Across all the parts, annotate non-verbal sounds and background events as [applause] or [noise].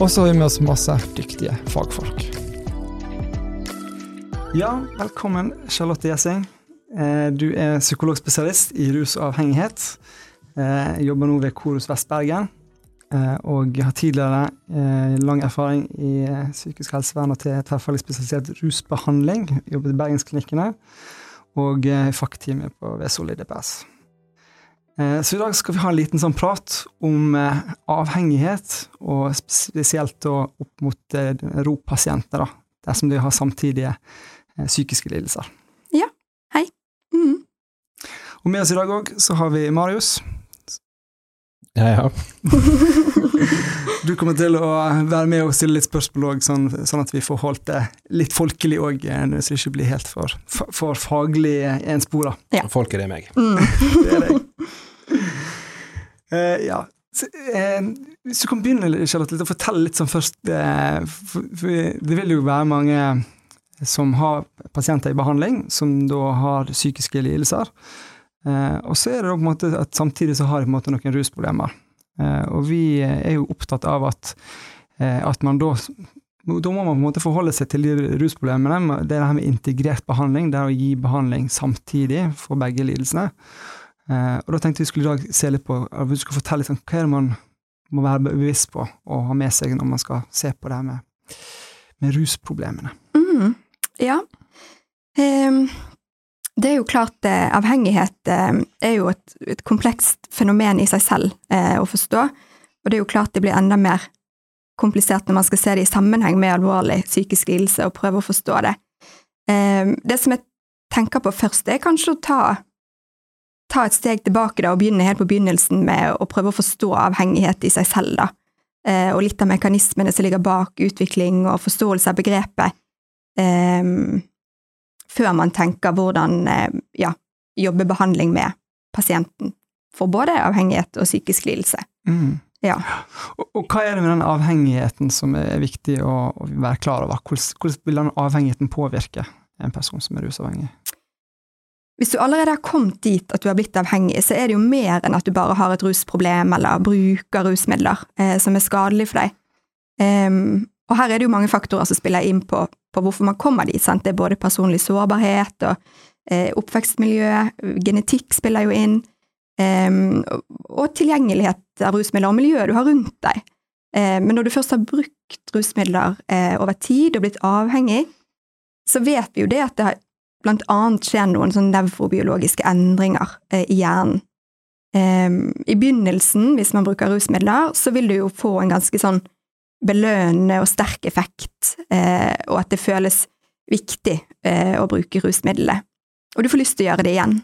Og så har vi med oss masse dyktige fagfolk. Ja, velkommen Charlotte Gjessing. Eh, Du er psykologspesialist i rus og avhengighet. Eh, Jeg jobber nå ved Korus Vest-Bergen. eh, Og har tidligere lang erfaring i psykisk helsevern og til tverrfaglig spesialisert rusbehandling. Jobbet i Bergensklinikkene og i fakkteamet på Solid DPS. Eh, Så i dag skal vi ha en liten sånn prat om eh, avhengighet, og spesielt da opp mot eh, ROP-pasienter, dersom de har samtidige psykiske lidelser. Mm. Og med oss i dag òg så har vi Marius. Ja, ja. [laughs] Du kommer til å være med og stille litt spørsmål òg, sånn, sånn at vi får holdt det litt folkelig òg, så det ikke blir helt for, for, faglig enspora. Ja. Folk er det meg. Mm. [laughs] Det er deg. Eh, ja. Så, eh, hvis du kan begynne Charlotte, litt, å fortelle litt sånn først eh, for, for Det vil jo være mange som har pasienter i behandling, som da har psykiske lidelser. Eh, og så er det da på en måte at samtidig så har de på en måte noen rusproblemer. Eh, og vi er jo opptatt av at, eh, at man da da må man på en måte forholde seg til de rusproblemene. Det er det her med integrert behandling, det er å gi behandling samtidig for begge lidelsene. Eh, og da tenkte vi skulle i dag se litt på du skulle fortelle litt om hva er det man må være bevisst på og ha med seg når man skal se på det her med, med rusproblemene. Mm. Ja. Um, det er jo klart eh, avhengighet eh, er jo et, et komplekst fenomen i seg selv eh, å forstå, og det er jo klart det blir enda mer komplisert når man skal se det i sammenheng med alvorlig psykisk lidelse og prøve å forstå det. Ehm, det som jeg tenker på først, er kanskje å ta, ta et steg tilbake da, og begynne helt på begynnelsen med å prøve å forstå avhengighet i seg selv, da. Eh, og litt av mekanismene som ligger bak utvikling og forståelse av begrepet eh, før man tenker hvordan eh, ja, jobbe behandling med pasienten for både avhengighet og psykisk lidelse. Mm. Ja. Og, og hva er det med den avhengigheten som er viktig å, å være klar over? Hvordan, hvordan vil den avhengigheten påvirke en person som er rusavhengig? Hvis du allerede har kommet dit at du har blitt avhengig, så er det jo mer enn at du bare har et rusproblem eller bruker rusmidler eh, som er skadelig for deg. Um, og her er det jo mange faktorer som spiller inn på, på hvorfor man kommer dit. Sant? Det er både personlig sårbarhet og eh, oppvekstmiljø, genetikk spiller jo inn, um, og, tilgjengelighet av rusmidler og miljøet du har rundt deg. Eh, men når du først har brukt rusmidler eh, over tid og blitt avhengig, så vet vi jo det at det har blant annet skjer noen sånn nevrobiologiske endringer eh, i hjernen. Ehm, I begynnelsen, hvis man bruker rusmidler, så vil du jo få en ganske sånn belønnende og sterk effekt, eh, og at det føles viktig eh, å bruke rusmidlene. Og du får lyst til å gjøre det igjen.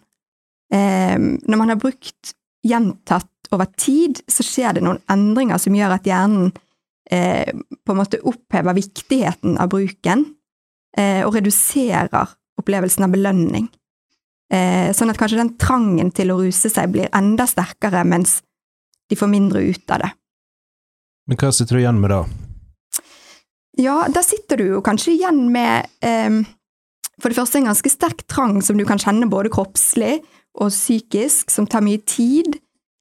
Ehm, når man har brukt gjentatt over tid, så skjer det noen endringer som gjør at hjernen på en måte opphever viktigheten av bruken, og reduserer opplevelsen av belønning. Eh, sånn at kanskje den trangen til å ruse seg blir enda sterkere, mens de får mindre ut av det. Men hva sitter du igjen med da? Ja, da sitter du jo kanskje igjen med eh, for det første en ganske sterk trang som du kan kjenne både kroppslig og psykisk, som tar mye tid,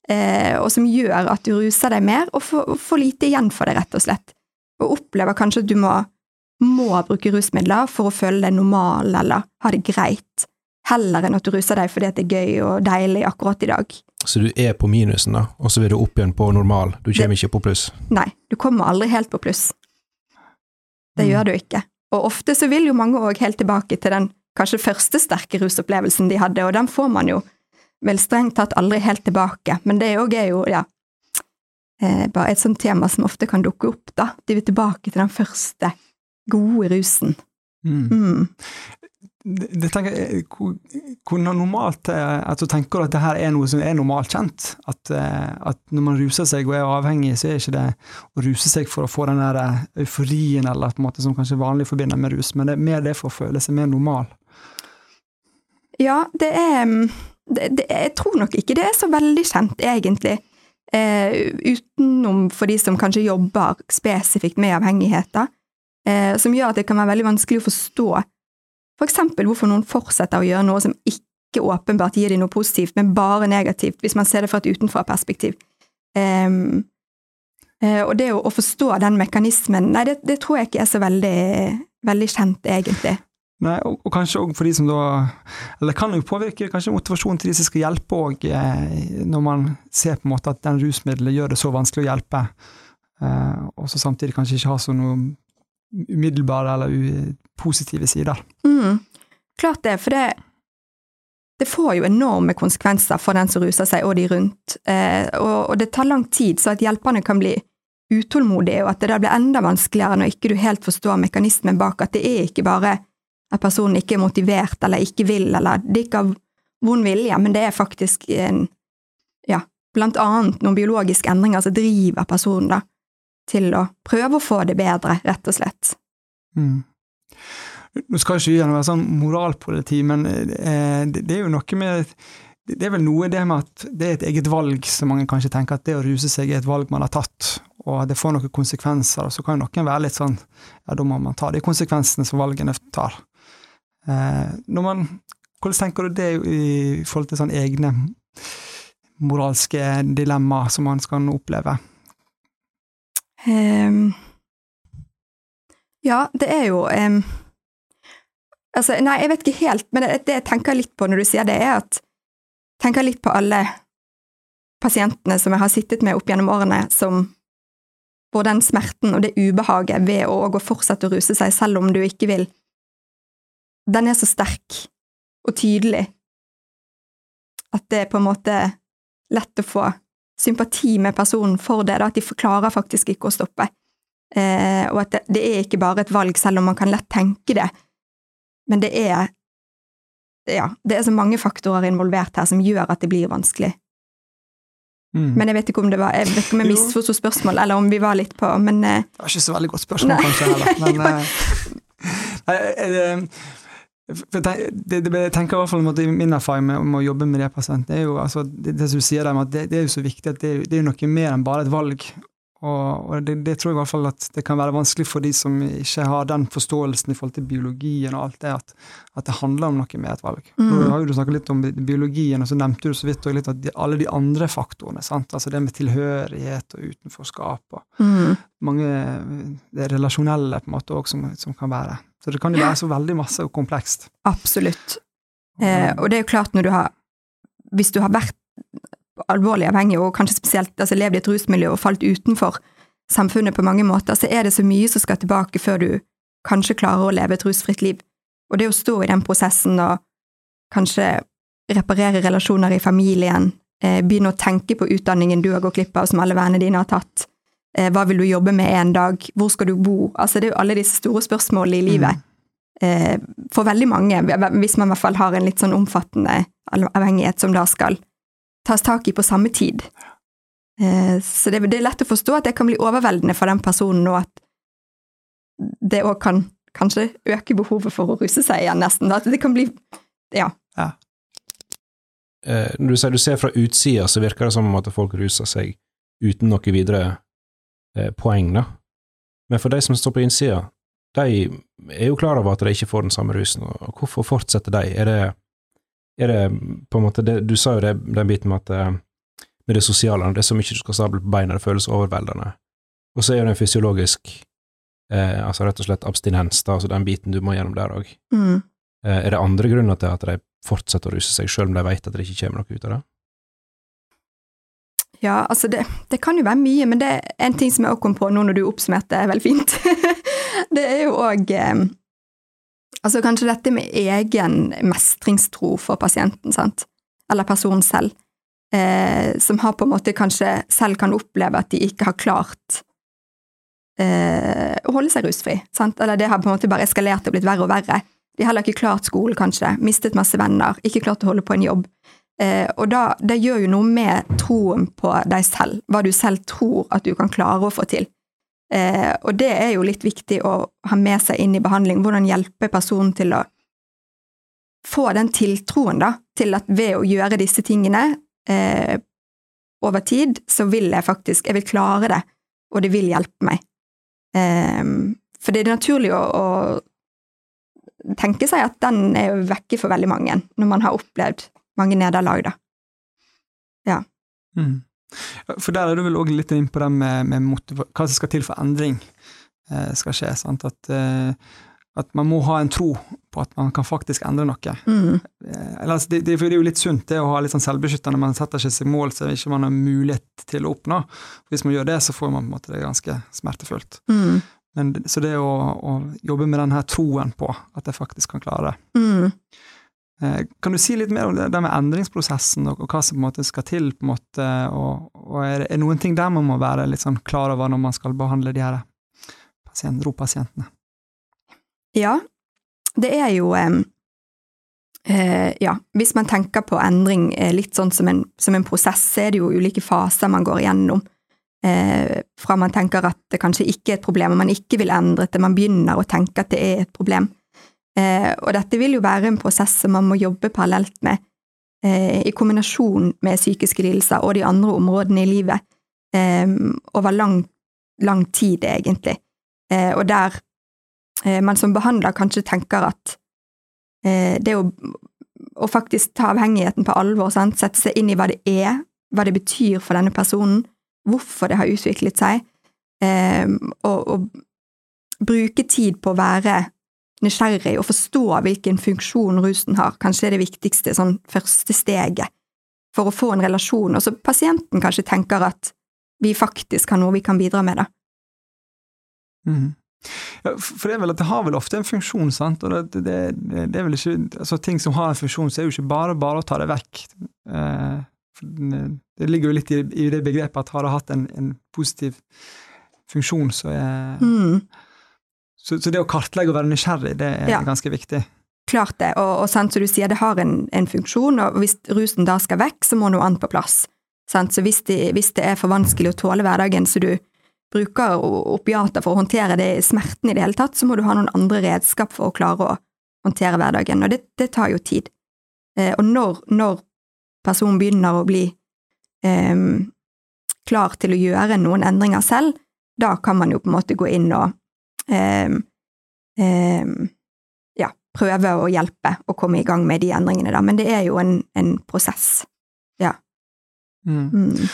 eh, og som gjør at du ruser deg mer, og får, får lite igjen for det, rett og slett. Og opplever kanskje at du må, må bruke rusmidler for å føle deg normal eller ha det greit, heller enn at du ruser deg fordi det er gøy og deilig akkurat i dag. Så du er på minusen, da, og så vil du opp igjen på normal. Du kommer ikke på pluss. Nei, du kommer aldri helt på pluss. Det Mm. gjør du ikke. Og ofte så vil jo mange òg helt tilbake til den kanskje første sterke rusopplevelsen de hadde, og den får man jo vel strengt tatt aldri helt tilbake, men det òg er jo, ja, eh, bare et sånt tema som ofte kan dukke opp, da. De vil tilbake til den første gode rusen. Mm. Mm. det, tenker hvor, hvor normalt altså at du tenker at det her er noe som er normalt kjent? At, eh, at, når man ruser seg og er avhengig, så er ikke det å ruse seg for å få den der eh, euforien eller på en måte som kanskje vanlig forbinder med rus, men det er mer det for å føle seg mer normal. Ja, det er mm, det, det, Jeg tror nok ikke det er så veldig kjent, egentlig. Eh, utenom for de som kanskje jobber spesifikt med avhengigheter, eh, som gjør at det kan være veldig vanskelig å forstå for eksempel hvorfor noen fortsetter å gjøre noe som ikke åpenbart gir dem noe positivt, men bare negativt, hvis man ser det fra et utenfra-perspektiv. Um, uh, og det å, å, forstå den mekanismen, nei, det, det, tror jeg ikke er så veldig, veldig kjent, egentlig. Nei, og, og kanskje òg for de som da Eller det kan jo påvirke kanskje motivasjonen til de som skal hjelpe òg, eh, når man ser på en måte at den rusmiddelet gjør det så vanskelig å hjelpe, eh, og så samtidig kanskje ikke har så noe umiddelbare eller positive sider. Mm, klart det, for det, det får jo enorme konsekvenser for den som ruser seg, og de rundt. Eh, og, og, det tar lang tid, så at hjelperne kan bli utålmodige, og at det da blir enda vanskeligere når ikke du helt forstår mekanismen bak, at det er ikke bare at personen ikke er motivert eller ikke vil, eller det er ikke av vond vilje, men det er faktisk en, ja, blant annet noen biologiske endringer som driver personen da, til å prøve å få det bedre, rett og slett. Mm. Nå skal ikke vi gjerne være sånn moralpoliti, men eh, det, er jo noe med Det er vel noe det med at det er et eget valg, som mange kanskje tenker at det å ruse seg er et valg man har tatt, og det får noen konsekvenser. Og så kan noen være litt sånn ja, da må man ta de konsekvensene som valgene tar. Eh, når man, hvordan tenker du det i forhold til sånn egne moralske dilemmaer som man skal oppleve? Um, ja, det er jo um, Altså, nei, jeg vet ikke helt, men det, det, jeg tenker litt på når du sier det, er at jeg tenker litt på alle pasientene som jeg har sittet med opp gjennom årene, som får den smerten og det ubehaget ved å, å fortsette å ruse seg selv om du ikke vil. Den er så sterk og tydelig at det er på en måte lett å få sympati med personen for det, da, at de forklarer faktisk ikke å stoppe. Eh, og at det, det, er ikke bare et valg, selv om man kan lett tenke det. Men det er ja, det er så mange faktorer involvert her som gjør at det blir vanskelig. Mm. Men jeg vet ikke om det var, jeg vet ikke om jeg misforsto spørsmålet, eller om vi var litt på men eh, Det var ikke så veldig godt spørsmål, nei. kanskje, heller. Men eh, [laughs] nei, eh, det, det, det, jeg tenker i hvert fall i Min erfaring med, å jobbe med det det er jo altså, det, det, som du sier der, at det, er jo så viktig at det, det er noe mer enn bare et valg. Og, og det, tror jeg i hvert fall at det kan være vanskelig for de som ikke har den forståelsen i forhold til biologien og alt det, at, at det handler om noe med et valg. Mm. Nå har jo du snakket litt om biologien, og så nevnte du så vidt litt at de, alle de andre faktorene, sant? altså det med tilhørighet og utenforskap og mm. mange det relasjonelle på en måte også som, som kan være så det kan jo være så veldig masse og komplekst. Absolutt. Eh, og det er jo klart når du har Hvis du har vært alvorlig avhengig, og kanskje spesielt altså levd i et rusmiljø og falt utenfor samfunnet på mange måter, så er det så mye som skal tilbake før du kanskje klarer å leve et rusfritt liv. Og det å stå i den prosessen og kanskje reparere relasjoner i familien, eh, begynne å tenke på utdanningen du har gått glipp av som alle vennene dine har tatt, Eh, hva vil du jobbe med en dag? Hvor skal du bo? Altså, det er jo alle disse store spørsmålene i livet. Mm. For veldig mange, hvis man i hvert fall har en litt sånn omfattende avhengighet som da skal tas tak i på samme tid. Eh, så det, er lett å forstå at det kan bli overveldende for den personen, og at det òg kan kanskje øke behovet for å ruse seg igjen, nesten. At det kan bli ja. ja. Når du sier du ser fra utsida, så virker det som om at folk ruser seg uten noe videre eh, poeng, da. Men for de som står på innsida, de er jo klar over at de ikke får den samme rusen, og hvorfor fortsetter de? Er det, er det på en måte det, Du sa jo det, den biten med at eh, med det sosiale, det er så mye du skal stable på beina, det føles overveldende. Og så er det en fysiologisk, eh, altså rett og slett abstinens, da, altså den biten du må gjennom der òg. Mm. Eh, er det andre grunner til at de fortsetter å ruse seg, sjøl om de vet at det ikke kommer noe ut av det? Ja, altså det, det, kan jo være mye, men det er en ting som jeg òg kom på nå når du oppsummerte veldig fint. [laughs] det er jo òg Altså kanskje dette med egen mestringstro for pasienten, sant, eller personen selv, eh, som har på en måte kanskje selv kan oppleve at de ikke har klart eh, å holde seg rusfri, sant, eller det har på en måte bare eskalert og blitt verre og verre. De har heller ikke klart skole, kanskje. Mistet masse venner. Ikke klart å holde på en jobb. Eh, og da, det gjør jo noe med troen på deg selv, hva du selv tror at du kan klare å få til. Eh, og det er jo litt viktig å ha med seg inn i behandling. Hvordan hjelpe personen til å få den tiltroen, da, til at ved å gjøre disse tingene eh, over tid, så vil jeg faktisk Jeg vil klare det, og det vil hjelpe meg. Eh, for det er naturlig å, å tenke seg at den er jo vekke for veldig mange, når man har opplevd mange nederlag, da. Ja. Mm. For der er du vel òg litt inn på det med, med hva som skal til for endring eh, skal skje. sant? At, eh, at, man må ha en tro på at man kan faktisk endre noe. Mm. Eh, ellers, det, det, er jo litt sunt det å ha litt sånn selvbeskyttende, man setter ikke seg mål som ikke man har mulighet til å oppnå. Hvis man gjør det, så får man på en måte det ganske smertefullt. Mm. Men, så det å, å, jobbe med denne troen på at jeg faktisk kan klare det. Mm. Eh, kan du si litt mer om det, med endringsprosessen, og, hva som på en måte skal til? på en måte, og, og er, det noen ting der man må være litt sånn klar over når man skal behandle de her pasient, ROP-pasientene? Ja, det er jo eh, Ja, hvis man tenker på endring eh, litt sånn som en, som en, prosess, så er det jo ulike faser man går igjennom. Eh, fra man tenker at det kanskje ikke er et problem, og man ikke vil endre, til man begynner å tenke at det er et problem. Eh, og dette vil jo være en prosess som man må jobbe parallelt med, eh, i kombinasjon med psykiske lidelser og de andre områdene i livet, eh, over lang, lang tid, egentlig. Eh, og der eh, man som behandler kanskje tenker at eh, det å, å, faktisk ta avhengigheten på alvor, sant? sette seg inn i hva det er, hva det betyr for denne personen, hvorfor det har utviklet seg, og, og bruke tid på å være nysgjerrig og forstå hvilken funksjon rusen har, kanskje er det viktigste sånn første steget for å få en relasjon, og så pasienten kanskje tenker at vi faktisk har noe vi kan bidra med, da. Mm. Ja, for det er vel at det har vel ofte en funksjon, sant, og det, det, det, er vel ikke altså Ting som har en funksjon, så er jo ikke bare bare å ta det vekk. Eh, det ligger jo litt i, i, det begrepet at har det hatt en, en positiv funksjon, så er mm. Så, så, det å kartlegge og være nysgjerrig, det er ja. ganske viktig. Klart det, og, og sant, som du sier, det har en, en, funksjon, og hvis rusen da skal vekk, så må noe annet på plass. Sant? Så hvis det, hvis det, er for vanskelig å tåle hverdagen, så du bruker opiater for å håndtere det smerten i det hele tatt, så må du ha noen andre redskap for å klare å håndtere hverdagen, og det, det tar jo tid. Eh, og når, når, personen begynner å bli eh, klar til å gjøre noen endringer selv, da kan man jo på en måte gå inn og eh, eh, ja, prøve å hjelpe og komme i gang med de endringene, da. Men det er jo en, en prosess. Ja. Mm. Mm.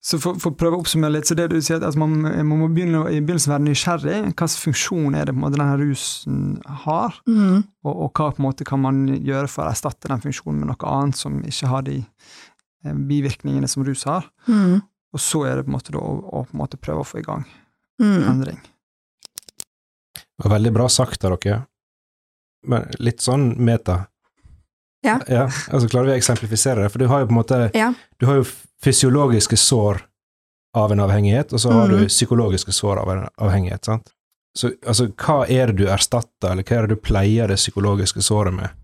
Så for, for, å prøve å oppsummere litt, så det du sier at man, man, må begynne i begynnelsen være nysgjerrig. Hvilken funksjon er det på en måte denne rusen har, mm. og, og, hva på en måte kan man gjøre for å erstatte den funksjonen med noe annet som ikke har de eh, bivirkningene som rus har. Mm. Og så er det på en måte da å, å på en måte prøve å få i gang mm. endring. Det var veldig bra sagt av dere, men litt sånn meta. Ja. ja. altså Klarer vi å eksemplifisere det? For du har jo på en måte ja. Du har jo fysiologiske sår av en avhengighet, og så har mm. du psykologiske sår av en avhengighet. sant? Så altså, hva er det du erstatter, eller hva er det du pleier det psykologiske såret med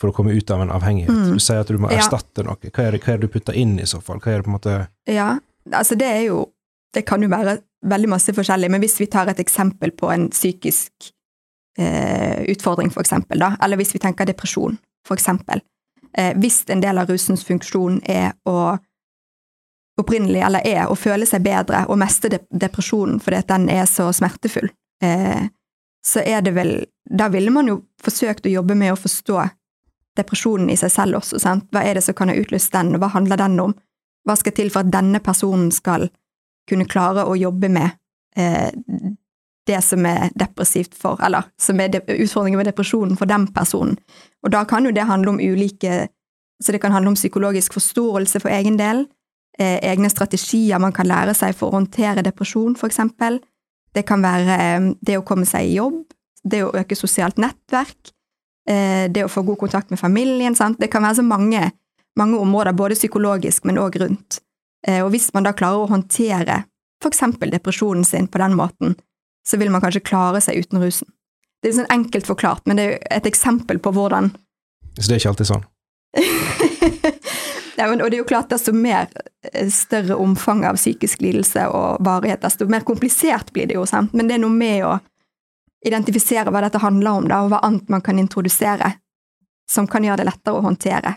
for å komme ut av en avhengighet? Mm. Du sier at du må erstatte ja. noe. Hva er, det, hva er det du putter inn i så fall? Hva er det på en måte Ja, altså det er jo Det kan jo være veldig masse forskjellig, men hvis vi tar et eksempel på en psykisk eh, utfordring, for eksempel, da, eller hvis vi tenker depresjon, for eksempel. Eh, hvis en del av rusens funksjon er å opprinnelig, eller er å føle seg bedre og mestre dep depresjonen fordi at den er så smertefull, eh, så er det vel Da ville man jo forsøkt å jobbe med å forstå depresjonen i seg selv også, sant. Hva er det som kan ha utløst den, og hva handler den om? Hva skal til for at denne personen skal kunne klare å jobbe med eh, det som er depressivt for, eller som er utfordringen med depresjonen for den personen. Og da kan jo det handle om ulike Så det kan handle om psykologisk forståelse for egen del, eh, egne strategier man kan lære seg for å håndtere depresjon, for eksempel. Det kan være eh, det å komme seg i jobb, det å øke sosialt nettverk, eh, det å få god kontakt med familien, sant. Det kan være så mange, mange områder, både psykologisk, men òg rundt. Eh, og hvis man da klarer å håndtere for eksempel depresjonen sin på den måten, så vil man kanskje klare seg uten rusen. Det er sånn enkelt forklart, men det er jo et eksempel på hvordan Så det er ikke alltid sånn? [laughs] ja, men, og det er jo klart, desto mer eh, større omfang av psykisk lidelse og varighet, desto mer komplisert blir det jo, sant. Men det er noe med å identifisere hva dette handler om, da, og hva annet man kan introdusere som kan gjøre det lettere å håndtere.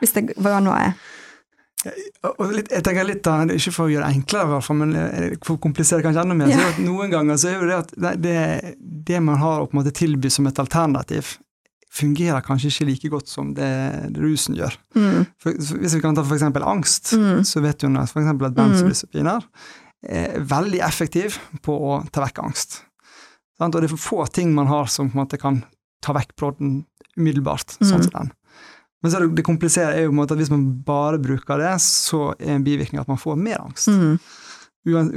Hvis det var noe litt, jeg tenker litt da, Ikke for å gjøre det enklere, i hvert fall, men eh, for å komplisere det kanskje enda mer. Ja. så Noen ganger så er jo det at det, det, man har å på en måte tilby som et alternativ, fungerer kanskje ikke like godt som det, rusen gjør. mm, For, hvis vi kan ta eksempel angst, Mm. så vet hun at for at benzodiazepiner er veldig effektiv på å ta vekk angst. Sant? Og det er for få ting man har som på en måte kan ta vekk brodden umiddelbart. sånn Mm. som den. Men så det, det kompliserer er jo på en måte at hvis man bare bruker det, så er en bivirkning at man får mer angst. mm,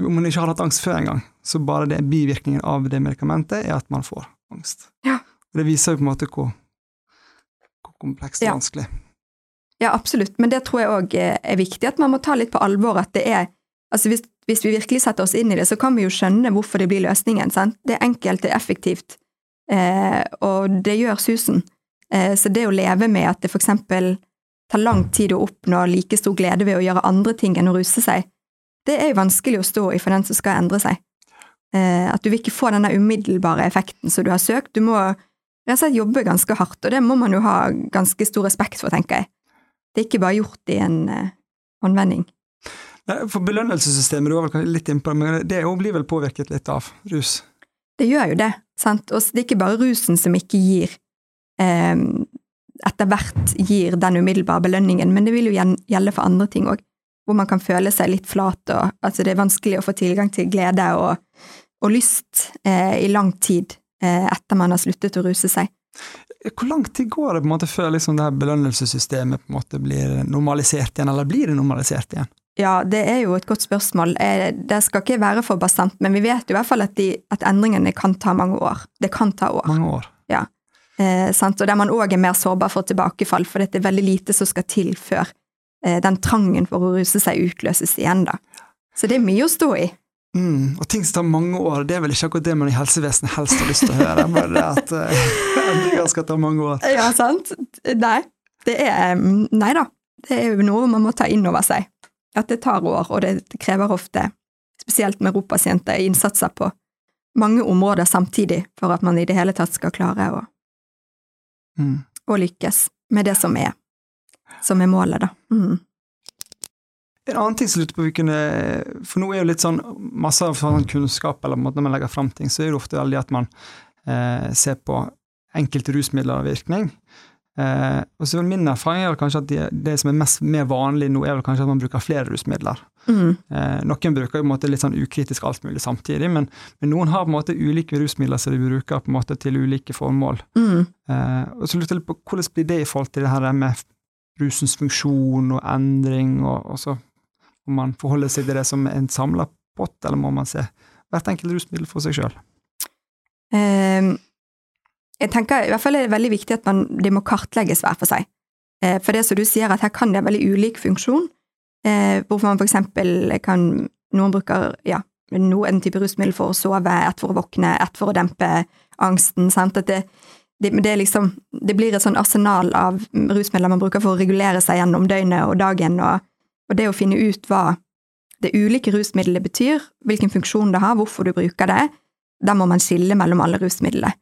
Om man ikke har hatt angst før engang, så bare det bivirkningen av det medikamentet er at man får angst. Ja. Det viser jo på en måte hvor, hvor komplekst og Ja. vanskelig. Ja, absolutt, men det tror jeg òg er viktig, at man må ta litt på alvor at det er Altså hvis, hvis vi virkelig setter oss inn i det, så kan vi jo skjønne hvorfor det blir løsningen, sant. Det er enkelt, det er effektivt, eh, og det gjør susen. Eh, så det å leve med at det for eksempel tar lang tid å oppnå like stor glede ved å gjøre andre ting enn å ruse seg, det er jo vanskelig å stå i for den som skal endre seg. Eh, at du vil ikke få denne umiddelbare effekten som du har søkt. Du må rett og slett jobbe ganske hardt, og det må man jo ha ganske stor respekt for, tenker jeg. Det er ikke bare gjort i en eh, håndvending. For belønnelsessystemet, du var vel litt innpå det, men det blir vel påvirket litt av rus? Det gjør jo det, sant. Og det er ikke bare rusen som ikke gir eh, Etter hvert gir den umiddelbare belønningen, men det vil jo gjelde for andre ting òg. Hvor man kan føle seg litt flat, og altså det er vanskelig å få tilgang til glede og, og lyst eh, i lang tid eh, etter man har sluttet å ruse seg. Hvor lang tid går det på en måte før liksom det her belønnelsessystemet på en måte blir normalisert igjen, eller blir det normalisert igjen? Ja, det er jo et godt spørsmål. Eh, Det skal ikke være for bastant, men vi vet jo i hvert fall at, de, at endringene kan ta mange år. Det kan ta år. Mange år. Eh, sant? Og der man òg er mer sårbar for tilbakefall, for det er veldig lite som skal til før eh, den trangen for å ruse seg utløses igjen, da. Så det er mye å stå i. Mm, og ting som tar mange år, det er vel ikke akkurat det man i helsevesenet helst har lyst til å høre, bare det at eh, endringer skal ta mange år. Ja, sant? Nei. Det er mm, Nei da. Det er jo noe man må ta inn over seg. At det tar år, og det krever ofte, spesielt med ROP-pasienter, innsatser på mange områder samtidig for at man i det hele tatt skal klare å, Mm. Og lykkes med det som er, som er målet, da. Mm. En annen ting som lurte på vi kunne For nå er jo litt sånn masse av sånn kunnskap, eller måten man legger fram ting, så er det ofte veldig at man eh, ser på enkelte rusmidler og virkning. Eh, og så Min erfaring er vel kanskje at det, det som er mest mer vanlig nå, er vel kanskje at man bruker flere rusmidler. Mm. Eh, noen bruker på en måte litt sånn ukritisk alt mulig samtidig, men, men noen har på en måte ulike rusmidler som de bruker på en måte til ulike formål. Mm. Eh, og så lurer jeg på Hvordan blir det i forhold til det her med rusens funksjon og endring, og, og så må man forholde seg til det som en samla pott, eller må man se hvert enkelt rusmiddel for seg sjøl? Jeg tenker i hvert fall er det veldig viktig at man, det må kartlegges hver for seg. Eh, for det som du sier, at her kan det ha veldig ulik funksjon, eh, hvorfor man for eksempel kan Noen bruker ja, noen type rusmiddel for å sove, ett for å våkne, ett for å dempe angsten. sant? At det, det, det, liksom, det blir et sånn arsenal av rusmidler man bruker for å regulere seg gjennom døgnet og dagen, og, og det å finne ut hva det ulike rusmiddelet betyr, hvilken funksjon det har, hvorfor du bruker det, da må man skille mellom alle rusmidlene,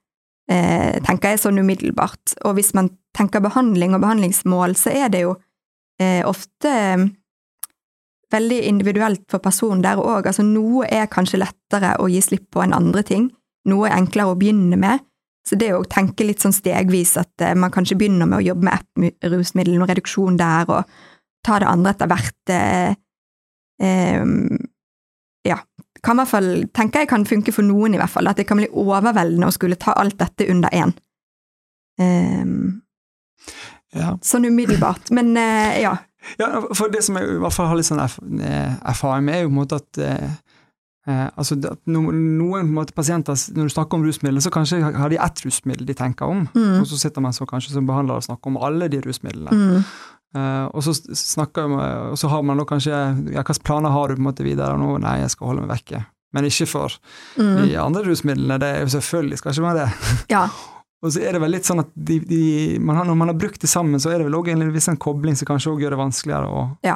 eh, tenker jeg sånn umiddelbart. Og hvis man tenker behandling og behandlingsmål, så er det jo eh, ofte eh, veldig individuelt for personen der òg. Altså, noe er kanskje lettere å gi slipp på enn andre ting. Noe er enklere å begynne med. Så det å tenke litt sånn stegvis at eh, man kanskje begynner med å jobbe med rusmiddel, noe reduksjon der, og ta det andre etter hvert eh, eh, Ja. Kan i hvert fall, tenker jeg kan funke for noen, i hvert fall. At det kan bli overveldende å skulle ta alt dette under én. Um, Ja. sånn umiddelbart. Men uh, ja. ja, for det som jeg i hvert fall har litt sånn erf eh, erfaring med, er jo på en måte at uh, eh, altså at no, Noen måte pasienter, når du snakker om rusmidler, så kanskje har de ett rusmiddel de tenker om, Mm. og så sitter man så kanskje som behandler og snakker om alle de rusmidlene. Mm. Eh, og, så snakker, og så har man da kanskje ja, Hvilke planer har du på en måte videre? Nå, nei, jeg skal holde meg vekke men ikke for Mm. de andre rusmidlene. Det er jo selvfølgelig skal ikke være det. [laughs] Ja. Og så er det vel litt sånn at de, de, man har, når man har brukt det sammen, så er det vel òg en viss kobling som kanskje også gjør det vanskeligere å, Ja.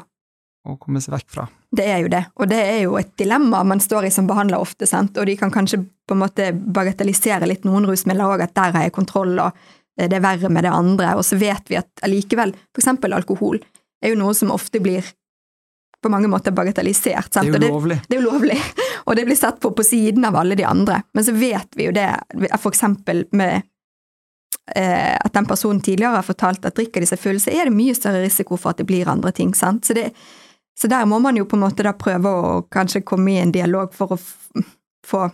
å komme seg vekk fra. Det er jo det, og det er jo et dilemma man står i som behandler ofte, sant? og de kan kanskje på en måte bagatellisere litt noen rusmidler òg, at der har jeg kontroll, og det er verre med det andre, og så vet vi at allikevel, for eksempel alkohol, er jo noe som ofte blir på mange måter bagatellisert. Sant? Det er jo lovlig. det er jo lovlig, og det blir sett på på siden av alle de andre. Men så vet vi jo det, for eksempel med eh, at den personen tidligere har fortalt at drikker de seg full, så er det mye større risiko for at det blir andre ting. sant? Så, det, så der må man jo på en måte da prøve å kanskje komme i en dialog for å få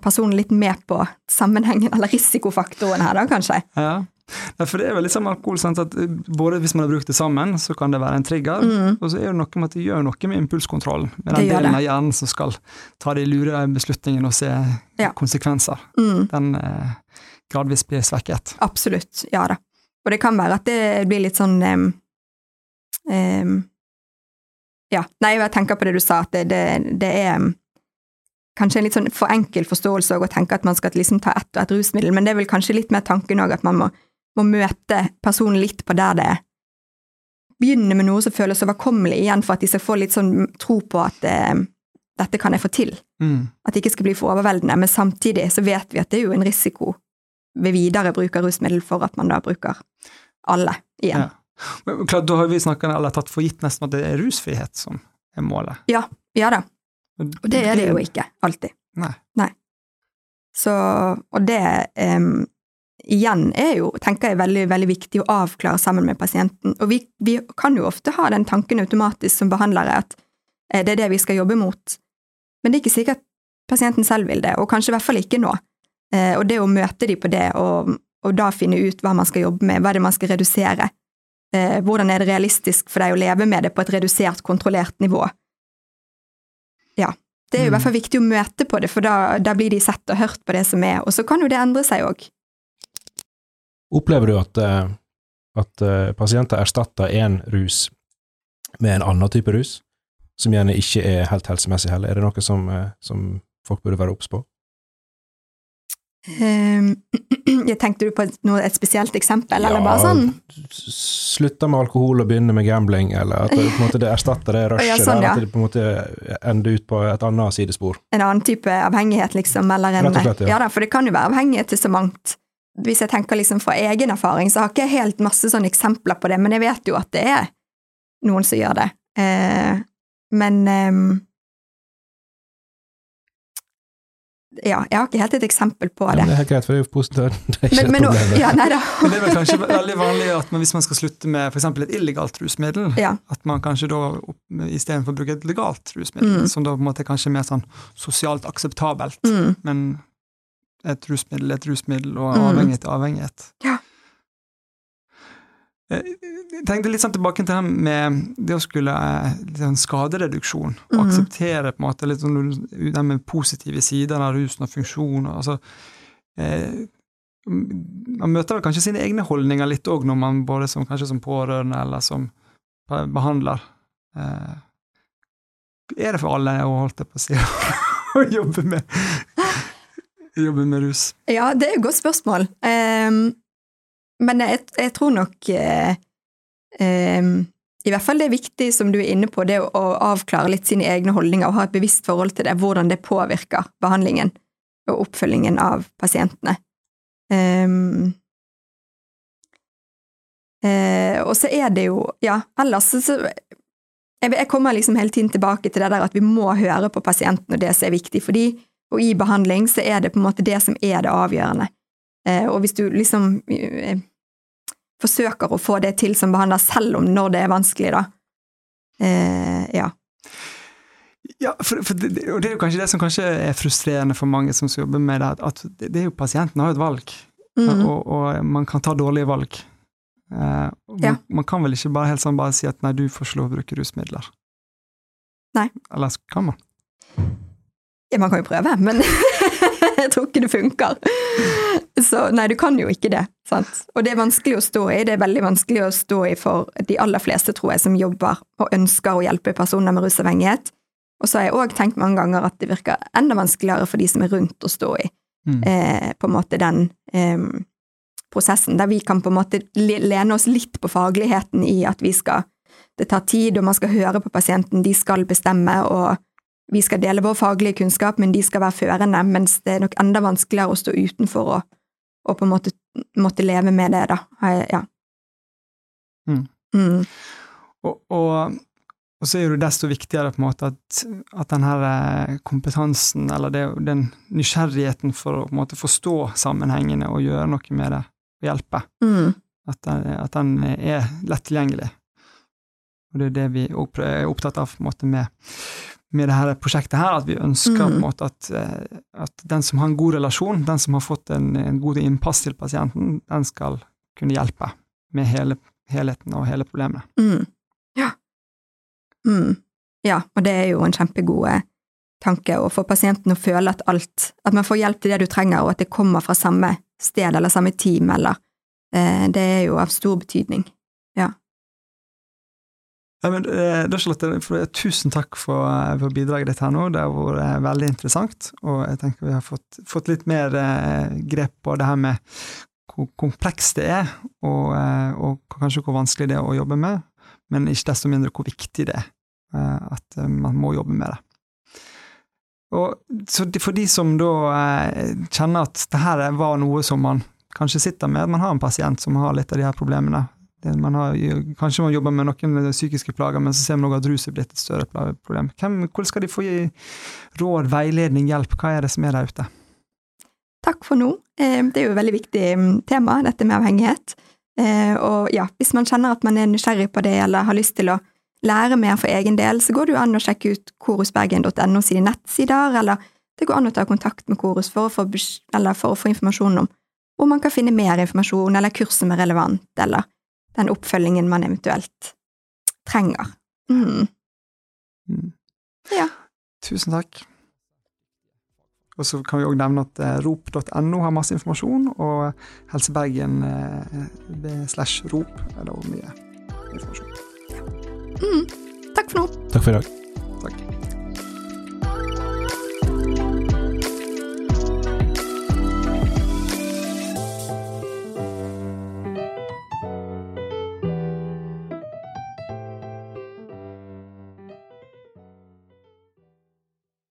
personen litt med på sammenhengen, eller risikofaktoren her, da, kanskje. Ja. Ja, for det er vel litt som alkohol, sant? at eh, både hvis man har brukt det sammen, så kan det være en trigger, Mm. og så er det noe med at det gjør noe med impulskontrollen, med den delen det. av hjernen som skal ta de lure beslutningene og se Ja. konsekvenser. Mm. Den eh, gradvis blir svekket. Absolutt, ja da. Og det kan være at det blir litt sånn um, um, Ja, nei, jeg tenker på det du sa, at det, det, det er em, kanskje en litt sånn for enkel forståelse å tenke at man skal liksom ta ett og ett rusmiddel, men det er vel kanskje litt mer tanken òg at man må, må møte personen litt på der det er. Begynne med noe som føles overkommelig igjen, for at de skal få litt sånn tro på at eh, dette kan jeg få til. Mm. At det ikke skal bli for overveldende, men samtidig så vet vi at det er jo en risiko ved videre bruk av rusmiddel for at man da bruker alle igjen. Ja. Men klart, Da har vi snakket, eller tatt for gitt nesten at det er rusfrihet som er målet. Ja, Ja, da. Og det er det jo ikke alltid. Nei. Så, og det um, igjen er jo, tenker jeg, veldig, veldig viktig å avklare sammen med pasienten. Og vi, vi kan jo ofte ha den tanken automatisk som behandlere at eh, det er det vi skal jobbe mot. Men det er ikke sikkert pasienten selv vil det, og kanskje i hvert fall ikke nå. Eh, og det å møte de på det, og, og da finne ut hva man skal jobbe med, hva er det man skal redusere. Eh, hvordan er det realistisk for deg å leve med det på et redusert, kontrollert nivå. Ja. Det er jo i Mm. hvert fall viktig å møte på det, for da, da blir de sett og hørt på det som er, og så kan jo det endre seg òg. Opplever du at, eh, at eh, pasienter erstatter én rus med en annen type rus, som gjerne ikke er helt helsemessig heller? Er det noe som, eh, som folk burde være obs på? Um, [clears throat] jeg tenkte du på et, spesielt eksempel, eller bare sånn? Slutte med alkohol og begynne med gambling, eller at det, på en måte, det erstatter det [laughs] rushet Ja, sånn, ja. at det på en måte ender ut på et annet sidespor. En annen type avhengighet, liksom? Eller en, slett, ja. ja. da, for det kan jo være avhengighet til så mangt. Hvis jeg tenker liksom fra egen erfaring, så har jeg ikke helt masse sånne eksempler på det, men jeg vet jo at det er noen som gjør det. Eh, men ehm, Ja, jeg har ikke helt et eksempel på Ja, det. men det er helt greit, for det er jo positivt. [laughs] Det er ikke Men, et men, problem. ja, nei da. Men det er vel kanskje veldig vanlig at man, hvis man skal slutte med f.eks. et illegalt rusmiddel, Ja. at man kanskje da istedenfor bruker et legalt rusmiddel, Mm. som da på en måte er kanskje mer sånn sosialt akseptabelt, Mm. men et rusmiddel er et rusmiddel, og Mm. avhengighet er avhengighet. Ja. Eh, Jeg tenkte litt sånn tilbake til det med det å skulle eh, sånn skadereduksjon, og Mhm. akseptere på en måte litt sånn det med positive sider av rusen og funksjon. altså eh, man møter vel kanskje sine egne holdninger litt òg, både som, kanskje som pårørende eller som behandler. Eh, er det for alle å holdt på å si, [laughs] å jobbe med, jobbe med rus? Ja, det er et godt spørsmål. Ehm, men jeg, jeg tror nok eh, eh, I hvert fall det er viktig, som du er inne på, det å, å avklare litt sine egne holdninger og ha et bevisst forhold til det, hvordan det påvirker behandlingen og oppfølgingen av pasientene. Ehm, eh, og så er det jo Ja, ellers så jeg, jeg kommer liksom hele tiden tilbake til det der at vi må høre på pasienten og det som er viktig for dem, og i behandling så er det på en måte det som er det avgjørende. Eh, og hvis du liksom eh, forsøker å få det til som behandler, selv om når det er vanskelig, da. Eh, ja. Ja, for, for det, og det er jo kanskje det som kanskje er frustrerende for mange som skal jobbe med det, at det, det er jo pasienten har jo et valg, Mm. og, og man kan ta dårlige valg. Eh, Ja. man, man kan vel ikke bare helt sånn bare si at nei, du får ikke lov å bruke rusmidler. Nei. Eller kan man? ja, man kan jo prøve, men [laughs] jeg tror ikke det funker. Så nei, du kan jo ikke det. Sant? Og det er vanskelig å stå i. Det er veldig vanskelig å stå i for de aller fleste, tror jeg, som jobber og ønsker å hjelpe personer med rusavhengighet. Og så har jeg òg tenkt mange ganger at det virker enda vanskeligere for de som er rundt å stå i Mm. eh, på en måte den eh, prosessen, der vi kan på en måte lene oss litt på fagligheten i at vi skal Det tar tid, og man skal høre på pasienten, de skal bestemme, og vi skal dele vår faglige kunnskap, men de skal være førende, mens det er nok enda vanskeligere å stå utenfor og, og på en måte måtte leve med det, da. Ja. Mm. Mm. Og, og, og så er det desto viktigere på en måte at, at den her eh, kompetansen, eller det, den nysgjerrigheten for å på en måte forstå sammenhengene og gjøre noe med det, og hjelpe, Mm. at den, at den er lett tilgjengelig. Og det er det vi er opptatt av på en måte med, med det her prosjektet her, at vi ønsker Mm. måte at, eh, at den som har en god relasjon, den som har fått en, en god innpass til pasienten, den skal kunne hjelpe med hele, helheten og hele problemet. Mm. Ja. Mm. Ja, og det er jo en kjempegod eh, tanke å få pasienten å føle at alt At man får hjelp til det du trenger, og at det kommer fra samme sted eller samme team, eller eh, Det er jo av stor betydning. Ja, men, eh, da, Charlotte, for, tusen takk for, eh, for bidraget ditt her nå. Det har vært eh, veldig interessant, og jeg tenker vi har fått, fått litt mer eh, grep på det her med hvor komplekst det er, og, eh, og kanskje hvor vanskelig det er å jobbe med, men ikke desto mindre hvor viktig det er eh, at eh, man må jobbe med det. Og For de som da eh, kjenner at det her var noe som man kanskje sitter med, man har en pasient som har litt av de her problemene, man har, kanskje man jobber med noen psykiske plager, men så ser man også at rus er blitt et større problem. Hvem, hvordan skal de få gi råd, veiledning, hjelp? Hva er det som er der ute? Takk for nå. Eh, Det er jo et veldig viktig mm, tema, dette med avhengighet. Eh, Og ja, hvis man kjenner at man er nysgjerrig på det, eller har lyst til å lære mer for egen del, så går det jo an å sjekke ut korusbergen.no sine nettsider, eller det går an å ta kontakt med Korus for å få, for å få informasjon om hvor man kan finne mer informasjon, eller kurs som er relevant, eller den oppfølgingen man eventuelt trenger. Mm. Mm. Ja. Tusen takk. Og så kan vi òg nevne at eh, rop.no har masse informasjon, og Helsebergen eh, slash rop er det mye informasjon. Mm. Takk for nå. Takk for i dag.